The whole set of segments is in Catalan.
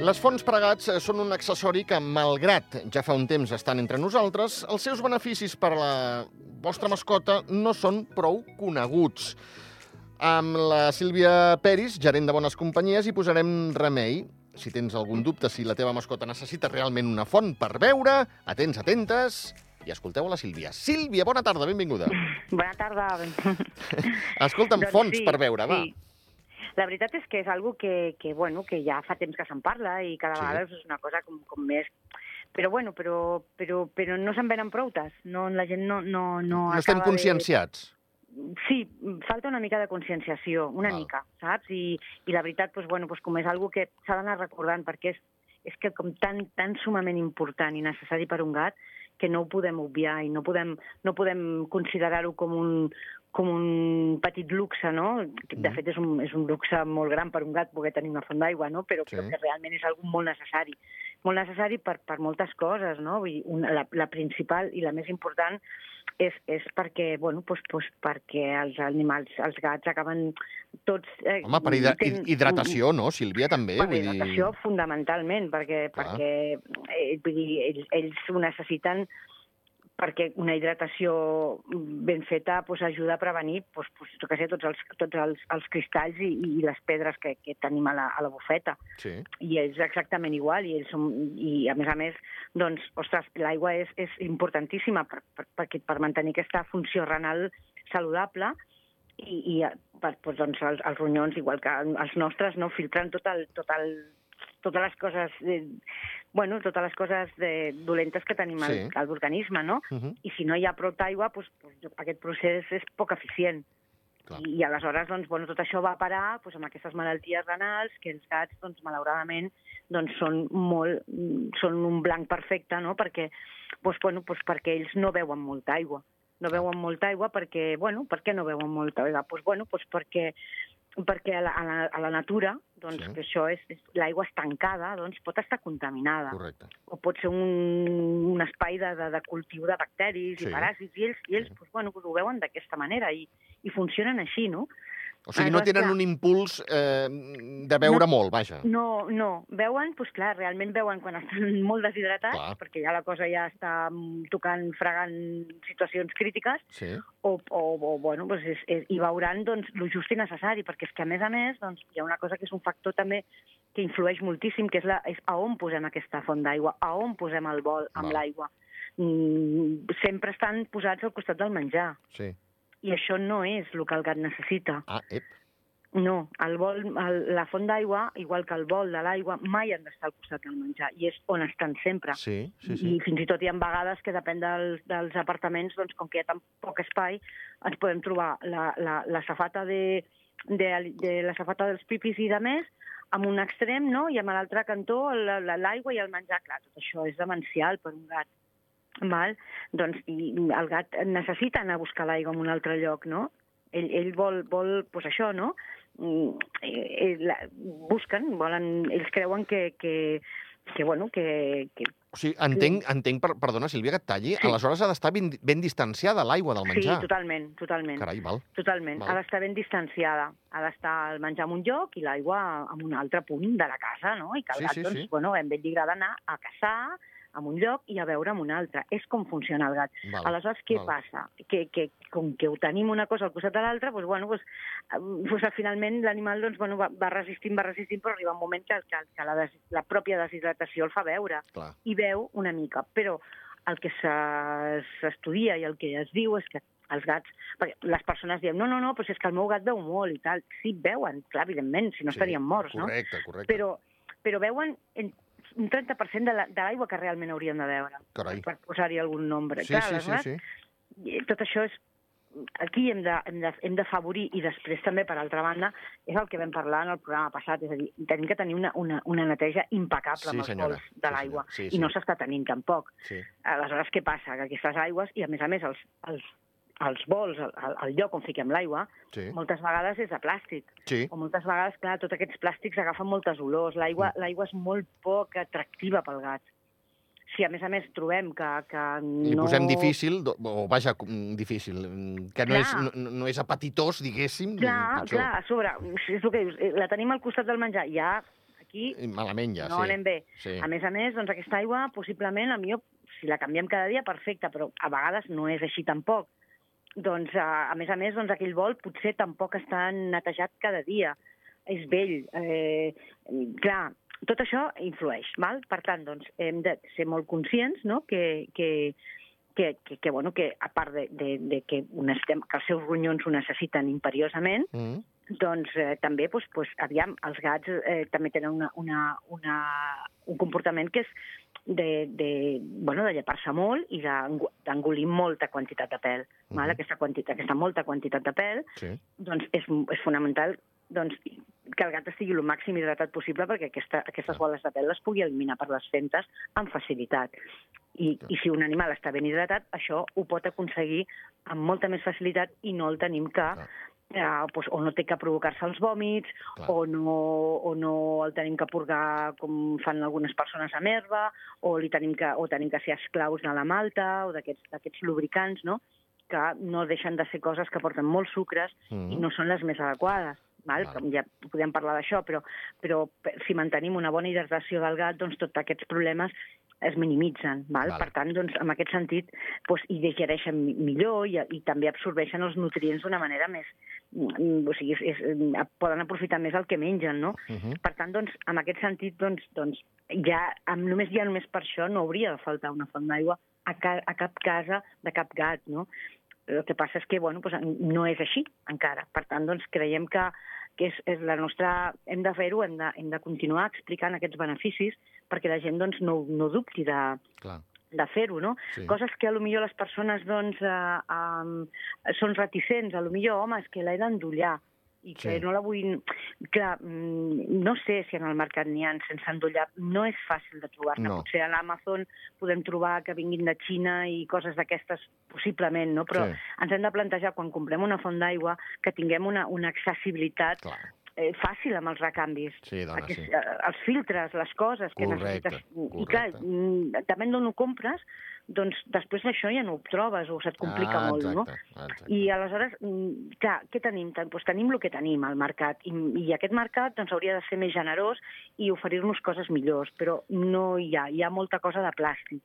Les fonts pregats eh, són un accessori que, malgrat ja fa un temps estan entre nosaltres, els seus beneficis per a la vostra mascota no són prou coneguts. Amb la Sílvia Peris, gerent de Bones Companyies, hi posarem remei. Si tens algun dubte si la teva mascota necessita realment una font per veure, atents, atentes, i escolteu a la Sílvia. Sílvia, bona tarda, benvinguda. Bona tarda. Escolta'm, Doncs fonts sí, per veure, va. sí. La veritat és que és algo que, que, bueno, que ja fa temps que se'n parla i cada Sí. vegada és una cosa com, com més... Però, bueno, però, però, però no se'n venen proutes. No, la gent no, no, no, No estem acaba de- conscienciats. Sí, falta una mica de conscienciació, una Val. mica, saps? I, i la veritat, doncs, bueno, doncs, com és algo que s'ha d'anar recordant, perquè és, és que com tan, tan sumament important i necessari per un gat que no ho podem obviar i no podem, no podem considerar-ho com un, com un petit luxe, no? De Mhm. fet, és un, és un luxe molt gran per un gat poder tenir una font d'aigua, no? Però, Sí. però que realment és algo molt necessari. Molt necessari per, per moltes coses, no? Vull dir, una, la, la principal i la més important és, és perquè, bueno, doncs, doncs perquè els animals, els gats acaben tots... Eh, Home, per hidra ten- hidratació, no, Sílvia, també? Per vull dir- hidratació, fundamentalment, perquè, Clar. perquè eh, vull dir, ells, ells ho necessiten perquè una hidratació ben feta pues, ajuda a prevenir pues, pues, què sé, tots, els, tots els, els cristalls i, i les pedres que, que tenim a la, a la bufeta Sí. i ells exactament igual, i, ells són, i a més a més, doncs, ostres, l'aigua és, és importantíssima per, per, per, per mantenir aquesta funció renal saludable i, i per, doncs, doncs, els, els ronyons, igual que els nostres, no filtren tot el, tot el, totes les coses, eh, bueno, totes les coses de, dolentes que tenim al, Sí. al l'organisme, no? Uh -huh. I si no hi ha prou aigua, doncs, doncs, aquest procés és poc eficient. Clar. I, I aleshores, doncs, bueno, tot això va parar doncs, amb aquestes malalties renals que els gats, doncs, malauradament, doncs, són, molt, són un blanc perfecte, no? perquè, doncs, bueno, doncs, perquè ells no beuen molta aigua. No beuen molta aigua perquè, bueno, per què no beuen molta aigua? Doncs, bueno, doncs perquè perquè a la, a la, a la natura, doncs, Sí. que això és, és l'aigua estancada, doncs pot estar contaminada Correcte. o pot ser un, un espai de, de, de cultiu de bacteris Sí. i paràsits, i ells, i ells Sí. doncs, bueno, doncs ho veuen d'aquesta manera i, i funcionen així, no? O sigui, no Aleshores, tenen un impuls eh, de beure molt, vaja. No, no. Veuen, doncs clar, realment veuen quan estan molt deshidratats, Clar. perquè ja la cosa ja està tocant, fregant situacions crítiques, Sí. o, o, o bueno, doncs és, és, i veuran doncs, el just i necessari, perquè és que, a més a més, doncs, hi ha una cosa que és un factor també que influeix moltíssim, que és, la, és a on posem aquesta font d'aigua, a on posem el bol amb l'aigua. Mm, sempre estan posats al costat del menjar, Sí. I això no és el que el gat necessita. Ah, ep. No, el bol, el, la font d'aigua, igual que el bol de l'aigua, mai han d'estar al costat del menjar, i és on estan sempre. Sí, sí, I sí. fins i tot hi ha vegades que depèn dels, dels apartaments, doncs com que hi ha tan poc espai, ens podem trobar la, la, la safata de, de, de la safata dels pipis i de més, amb un extrem, no? i amb l'altre cantó la- la- l'aigua i el menjar. Clar, tot això és demencial per un gat. Val? Doncs, i el gat necessita anar a buscar l'aigua en un altre lloc, no? Ell, ell vol, vol pues això, no? Mm, eh, la, busquen, volen, ells creuen que, que, que bueno, que, que O sigui, entenc, entenc per, perdona, Sílvia, que et talli, Sí. aleshores ha d'estar ben, ben distanciada l'aigua del menjar. Sí, totalment, totalment. Carai, val. Totalment. Val. Ha d'estar ben distanciada. Ha d'estar el menjar en un lloc i l'aigua en un altre punt de la casa, no? I que el Sí, gat, sí, doncs, sí. bueno, a ell li agrada anar a caçar en un lloc i a veure en un altre. És com funciona el gat. val. Aleshores, què val. passa? Que, que com que ho tenim una cosa al costat de l'altra, doncs, bueno, doncs, eh, doncs, finalment l'animal doncs, bueno, va, va resistint, va resistint, però arriba un moment que, que, que la, des, la pròpia deshidratació el fa veure Clar. i veu una mica. Però el que se- s'estudia i el que es diu és que els gats... Perquè les persones diuen, no, no, no, però si és que el meu gat veu molt i tal. Sí, veuen, clar, evidentment, si no Sí, estarien morts, no? Correcte, correcte. Però, però veuen en un 30% de la- de l'aigua que realment haurien de veure, Carai. per posar-hi algun nombre. Sí, clar, sí, sí, sí. i tot això és aquí hem de, hem de, hem d'afavorir i després també, per altra banda, és el que vam parlar en el programa passat, és a dir, tenim que tenir una, una, una neteja impecable Sí, amb els senyora. bols Sí, de l'aigua, senyora. Sí, i sí. no s'està tenint tampoc. sí. Aleshores, què passa? Que aquestes aigües, i a més a més els, els, els bols, el, el, lloc on fiquem l'aigua, Sí, moltes vegades és de plàstic. sí. O moltes vegades, clar, tots aquests plàstics agafen moltes olors. L'aigua Mm. l'aigua és molt poc atractiva pel gat. Si a més a més trobem que, que Li no... posem difícil, o vaja, difícil, que no Clar. és, no, no és apetitós, diguéssim, Clar, pitjor. clar, a sobre, és el que dius, eh, la tenim al costat del menjar, ja aquí Malament ja, no sí. anem bé. Sí. A més a més, doncs aquesta aigua, possiblement, a millor, si la canviem cada dia, perfecte, però a vegades no és així tampoc. Doncs, a, a més a més, doncs, aquell bol potser tampoc està netejat cada dia. És vell. Eh, clar, tot això influeix, val? Per tant, doncs, hem de ser molt conscients no? que, que, que, que, que, bueno, que a part de, de, de que, necessitem, que els seus ronyons ho necessiten imperiosament, Mm. doncs eh, també, doncs, doncs, aviam, els gats eh, també tenen una, una, una, un comportament que és de, de, bueno, de llepar-se molt i d'engo- d'engolir molta quantitat de pèl. Mhm. Val? Aquesta, quantitat, aquesta molta quantitat de pèl Sí. doncs és, és fonamental doncs, que el gat estigui el màxim hidratat possible perquè aquesta, aquestes Clar. boles de pèl les pugui eliminar per les fentes amb facilitat. I, I si un animal està ben hidratat, això ho pot aconseguir amb molta més facilitat i no el tenim que Clar. Eh, doncs, o no té que provocar-se els vòmits, Clar. o no, o no el tenim que purgar com fan algunes persones amb herba, o, li tenim que, o tenim que ser esclaus de la malta, o d'aquests lubricants, no? que no deixen de ser coses que porten molts sucres Mm. i no són les més adequades. Val? Val. Ja podem parlar d'això, però, però pe- si mantenim una bona hidratació del gat, doncs tots aquests problemes es minimitzen. Val? Val. Per tant, doncs, en aquest sentit, doncs, hi digereixen mi- millor i, i també absorbeixen els nutrients d'una manera més... mm, O sigui, és, és, poden aprofitar més el que mengen, no? Mhm. Per tant, doncs, en aquest sentit, doncs, doncs ja, amb, només ja només per això no hauria de faltar una font d'aigua a, ca, a cap casa de cap gat, no? El que passa és que, bueno, doncs, no és així encara. Per tant, doncs, creiem que, que és, és la nostra... Hem de fer-ho, hem, de, hem de continuar explicant aquests beneficis perquè la gent doncs, no, no dubti de, Clar. de fer-ho, no? Sí. Coses que a lo millor les persones doncs, eh, eh, són reticents, a lo millor, home, és que l'he d'endollar i que Sí. no la vull... Clar, mm, no sé si en el mercat n'hi ha sense endollar. No és fàcil de trobar-ne. No. Potser a l'Amazon podem trobar que vinguin de Xina i coses d'aquestes, possiblement, no? Però Sí. ens hem de plantejar, quan comprem una font d'aigua, que tinguem una, una accessibilitat Clar. Eh, fàcil amb els recanvis. Sí, dona, Aquest- sí. eh, Els filtres, les coses que Correcte, necessites. I clar, correcte. mm, depèn d'on ho compres, doncs després això ja no ho trobes o se't complica ah, molt, no? exacte, Exacte. I aleshores, mm, clar, què tenim? Ten- Doncs tenim el que tenim al mercat i, i aquest mercat doncs, hauria de ser més generós i oferir-nos coses millors, però no hi ha, hi ha molta cosa de plàstic.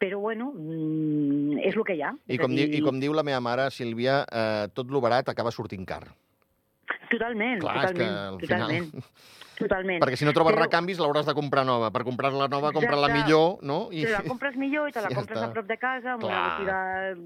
Però, bueno, mm, és el que hi ha. I com, dir, I com diu la meva mare, Sílvia, eh, tot lo barat acaba sortint car. Totalment, Clar, que totalment, al totalment. final- Totalment. Perquè si no trobes Però- recanvis l'hauràs de comprar nova. Per comprar la nova, comprar-la millor, no? I... Te la compres millor i te la Ja compres està. a prop de casa, amb Clar, una botiga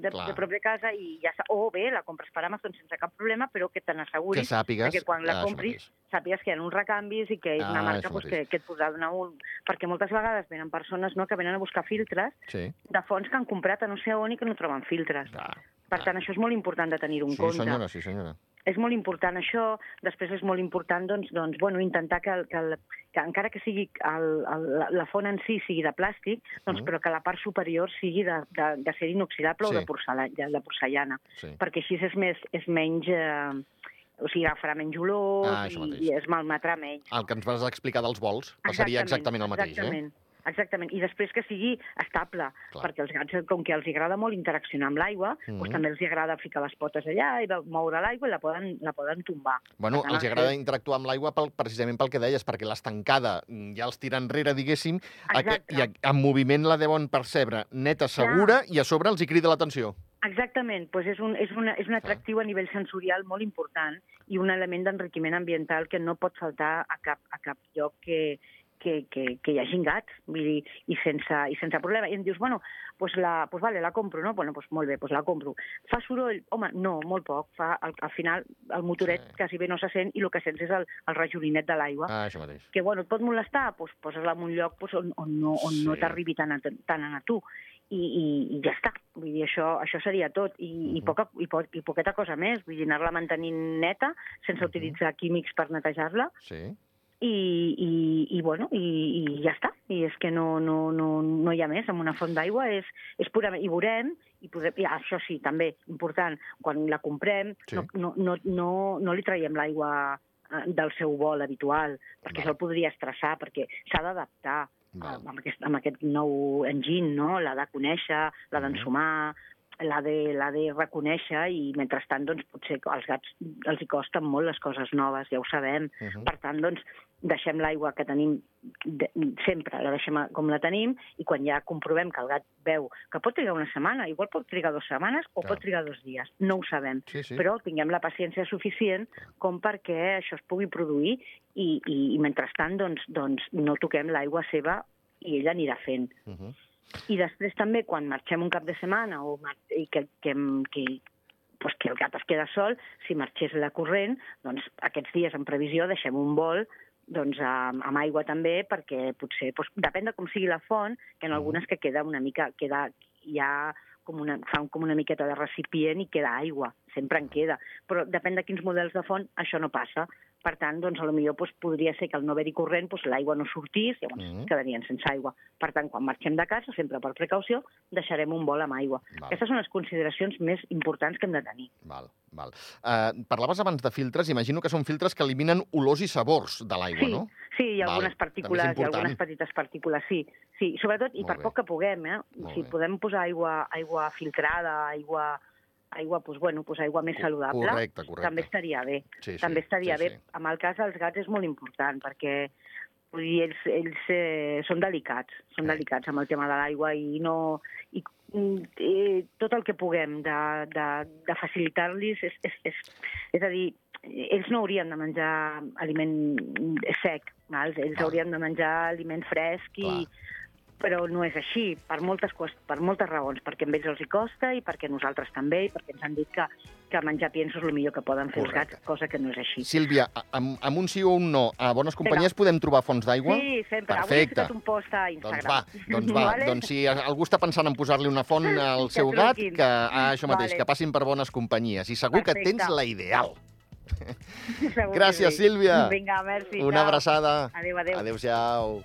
de, clar. de prop de casa i ja està. O bé, la compres per Amazon sense cap problema, però que te Que n'asseguris sàpigues... que quan la Ah, compris sàpigues que hi ha uns recanvis i que és una Ah, marca pues, que, que et podrà donar un... Perquè moltes vegades venen persones no, que venen a buscar filtres Sí. de fonts que han comprat a no sé on i que no troben filtres. Ah, Per tant, això és molt important de tenir-ho en sí, compte. senyora, sí, senyora. És molt important això. Després és molt important doncs, doncs, bueno, intentar que, el, que, el, que encara que sigui el, el, la- font en si sigui de plàstic, doncs, Mhm. però que la part superior sigui de, de, de ser inoxidable Sí. o de, porcela, de, de porcellana, Sí. perquè així és, més, és menys... Eh, o sigui, agafarà menys olor Ah, i, i es malmetrà menys. El que ens vas explicar dels vols passaria exactament el mateix, exactament. eh? Exactament, i després que sigui estable, Clar. perquè els gats, com que els agrada molt interaccionar amb l'aigua, Mhm. doncs també els agrada ficar les potes allà i moure l'aigua i la poden, la poden tombar. Bueno, tant, els el agrada que- interactuar amb l'aigua pel, precisament pel que deies, perquè l'estancada mm, ja els tira enrere, diguéssim, Exacte. i en moviment la deuen percebre neta, segura, i a sobre els hi crida l'atenció. Exactament, doncs és, un, és, una, és un atractiu a nivell sensorial molt important i un element d'enriquiment ambiental que no pot faltar a cap, a cap lloc que, que, que, que hi hagi gats, vull dir, i sense, i sense problema. I em dius, bueno, pues la, pues vale, la compro, no? Bueno, pues molt bé, pues la compro. Fa soroll? Home, no, molt poc. Fa, al, al final, el motoret Sí. quasi bé no se sent i el que sents és el, el rajolinet de l'aigua. Ah, això mateix. que bueno, et pot molestar, doncs posa-la en un lloc doncs, on, on no, on no Sí. t'arribi tant, a, tant a tu. I, i, i ja està. Vull dir, això, això seria tot. I, i, Mhm. poca, i, po, i poqueta cosa més. Vull dir, anar-la mantenint neta, sense Mhm. utilitzar químics per netejar-la. Sí. I, i, i, bueno, i, i ja està. I és que no, no, no, no hi ha més. Amb una font d'aigua és, és purament... I veurem, i, podrem, i això sí, també, important, quan la comprem, Sí. no, no, no, no, no li traiem l'aigua eh, del seu vol habitual, perquè Val. això el podria estressar, perquè s'ha d'adaptar amb, aquest, amb aquest nou enginy, no? L'ha de conèixer, l'ha Mhm. d'ensumar, l'ha de, de reconèixer i mentrestant doncs, potser als gats els hi costen molt les coses noves, ja ho sabem. Uh -huh. Per tant, doncs, deixem l'aigua que tenim de, sempre, la deixem com la tenim i quan ja comprovem que el gat veu que pot trigar una setmana, igual pot trigar dues setmanes o Clar. pot trigar dos dies, no ho sabem. Sí, sí. Però tinguem la paciència suficient com perquè això es pugui produir i, i, i mentrestant doncs, doncs, no toquem l'aigua seva i ella anirà fent. Uh -huh. I després també, quan marxem un cap de setmana o i que, que, que, pues que el gat es queda sol, si marxés la corrent, doncs aquests dies en previsió deixem un bol doncs, amb, amb aigua també, perquè potser, doncs, depèn de com sigui la font, que en algunes que queda una mica, queda ja com una, fa com una miqueta de recipient i queda aigua, sempre en queda. Però depèn de quins models de font, això no passa. Per tant, doncs, a lo millor doncs, podria ser que al no haver-hi corrent doncs, l'aigua no sortís, llavors mm. quedarien sense aigua. Per tant, quan marxem de casa, sempre per precaució, deixarem un bol amb aigua. Val. Aquestes són les consideracions més importants que hem de tenir. Val, val. Uh, parlaves abans de filtres, imagino que són filtres que eliminen olors i sabors de l'aigua, Sí, no? sí, hi ha Val, algunes partícules, hi ha algunes petites partícules, sí. sí sobretot, i Molt per bé. poc que puguem, eh? Molt Si bé. podem posar aigua, aigua filtrada, aigua, aigua, doncs, bueno, doncs aigua més saludable, Correcte, correcte. també estaria bé. Sí, sí, també estaria sí, bé. sí. Amb el cas dels gats és molt important, perquè vull dir, ells, ells eh, són delicats, són Sí. delicats amb el tema de l'aigua i no... I, mm, eh, tot el que puguem de, de, de facilitar-los és, és, és, és a dir, ells no haurien de menjar aliment sec, val? ells Val. haurien de menjar aliment fresc i, però no és així, per moltes, per moltes raons, perquè a ells els hi costa i perquè nosaltres també, i perquè ens han dit que, que menjar pienso és el millor que poden fer Correcte. els gats, cosa que no és així. Sílvia, amb, amb un sí o un no, a Bones Companyies podem trobar fonts d'aigua? Sí, sempre. Avui he Perfecte. un post a Doncs Instagram. va, doncs va. Vale? Doncs si algú està pensant en posar-li una font al Que seu gat, que ah, això mateix, Vale. que passin per bones companyies. I segur que Perfecte. tens la ideal. Segur que Gràcies, sí. Sílvia. Vinga, merci. Una abraçada. Adéu, adéu. Adéu-siau.